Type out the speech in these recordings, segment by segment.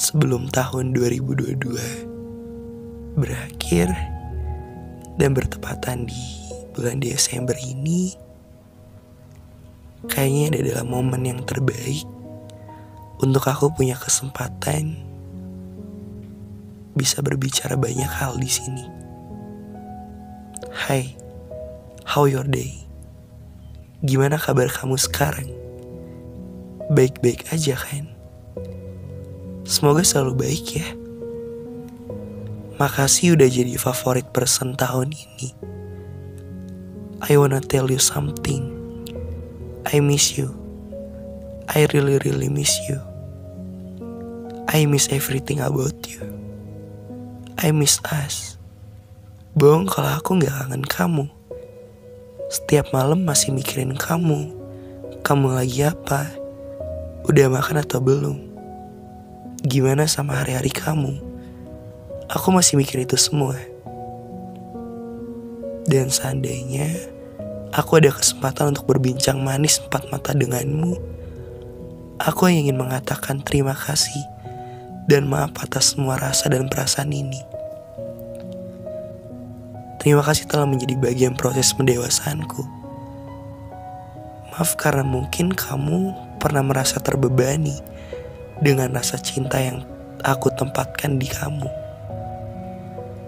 sebelum tahun 2022 berakhir dan bertepatan di bulan Desember ini kayaknya ini adalah momen yang terbaik untuk aku punya kesempatan bisa berbicara banyak hal di sini. Hai, how your day? Gimana kabar kamu sekarang? Baik-baik aja kan? Semoga selalu baik ya. Makasih udah jadi favorit person tahun ini. I wanna tell you something. I miss you. I really really miss you. I miss everything about you. I miss us. Bohong kalau aku gak kangen kamu. Setiap malam masih mikirin kamu. Kamu lagi apa? Udah makan atau belum? Gimana sama hari-hari kamu? Aku masih mikir itu semua. Dan seandainya aku ada kesempatan untuk berbincang manis empat mata denganmu, aku ingin mengatakan terima kasih dan maaf atas semua rasa dan perasaan ini. Terima kasih telah menjadi bagian proses mendewasanku. Maaf karena mungkin kamu pernah merasa terbebani dengan rasa cinta yang aku tempatkan di kamu.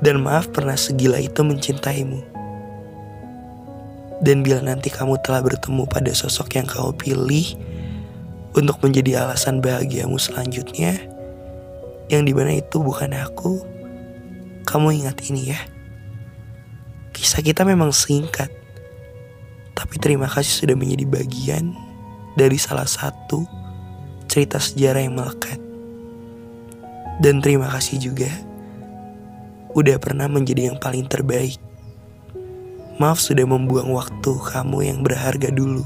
Dan maaf pernah segila itu mencintaimu. Dan bila nanti kamu telah bertemu pada sosok yang kau pilih untuk menjadi alasan bahagiamu selanjutnya, yang di mana itu bukan aku, kamu ingat ini ya. Kisah kita memang singkat, tapi terima kasih sudah menjadi bagian dari salah satu cerita sejarah yang melekat. Dan terima kasih juga udah pernah menjadi yang paling terbaik. Maaf sudah membuang waktu kamu yang berharga dulu.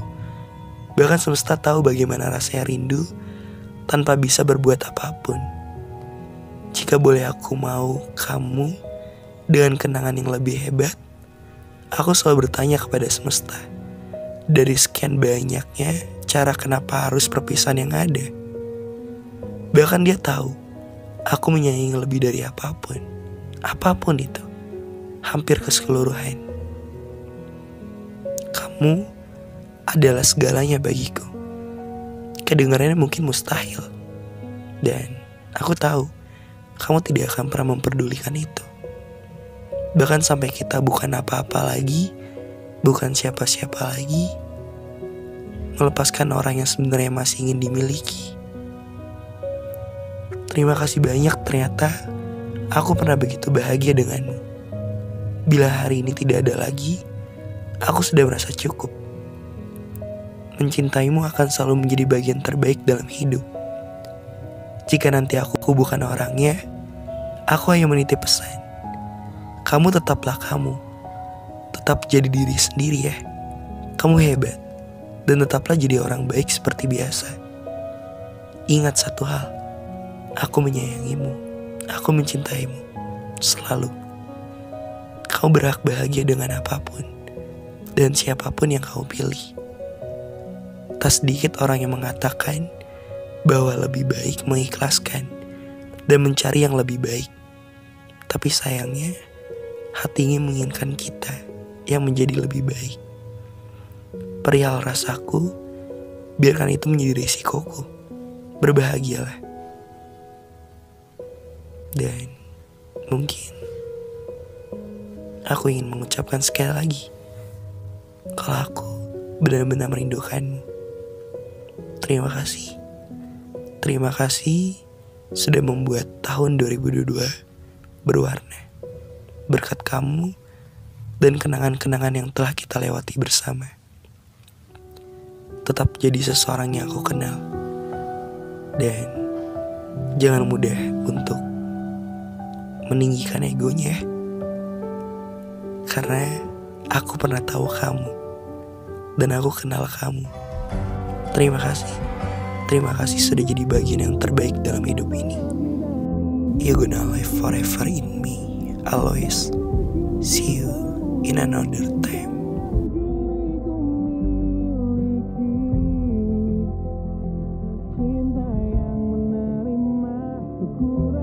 Bahkan semesta tahu bagaimana rasanya rindu tanpa bisa berbuat apa pun. Jika boleh aku mau kamu dengan kenangan yang lebih hebat, aku selalu bertanya kepada semesta. Dari sekian banyaknya cara kenapa harus perpisahan yang ada. Bahkan dia tahu aku menyayangi lebih dari apa pun. Apa pun itu. Hampir keseluruhan. Kamu adalah segalanya bagiku. Kedengarannya mungkin mustahil. Dan aku tahu kamu tidak akan pernah memperdulikan itu. Bahkan sampai kita bukan apa-apa lagi, bukan siapa-siapa lagi, melepaskan orang yang sebenarnya masih ingin dimiliki. Terima kasih banyak ternyata aku pernah begitu bahagia denganmu. Bila hari ini tidak ada lagi, aku sudah merasa cukup. Mencintaimu akan selalu menjadi bagian terbaik dalam hidup. Jika nanti aku bukan orangnya, aku hanya menitip pesan. Kamu tetaplah kamu. Tetap jadi diri sendiri ya. Kamu hebat dan tetaplah jadi orang baik seperti biasa. Ingat satu hal, aku menyayangimu, aku mencintaimu, selalu. Kau berhak bahagia dengan apa pun, dan siapa pun yang kau pilih. Tak sedikit orang yang mengatakan bahwa lebih baik mengikhlaskan dan mencari yang lebih baik. Tapi sayangnya, hatinya menginginkan kita yang menjadi lebih baik perihal rasaku, biarkan itu menjadi resikoku. Berbahagialah. Dan mungkin aku ingin mengucapkan sekali lagi kalau aku benar-benar merindukanmu. Terima kasih. Terima kasih sudah membuat tahun 2022 berwarna. Berkat kamu dan kenangan-kenangan yang telah kita lewati bersama tetap jadi seseorang yang aku kenal. Dan jangan mudah untuk meninggikan egonya. Karena aku pernah tahu kamu dan aku kenal kamu. Terima kasih. Terima kasih sudah jadi bagian yang terbaik dalam hidup ini. You gonna live forever in me, always. See you in another time. ku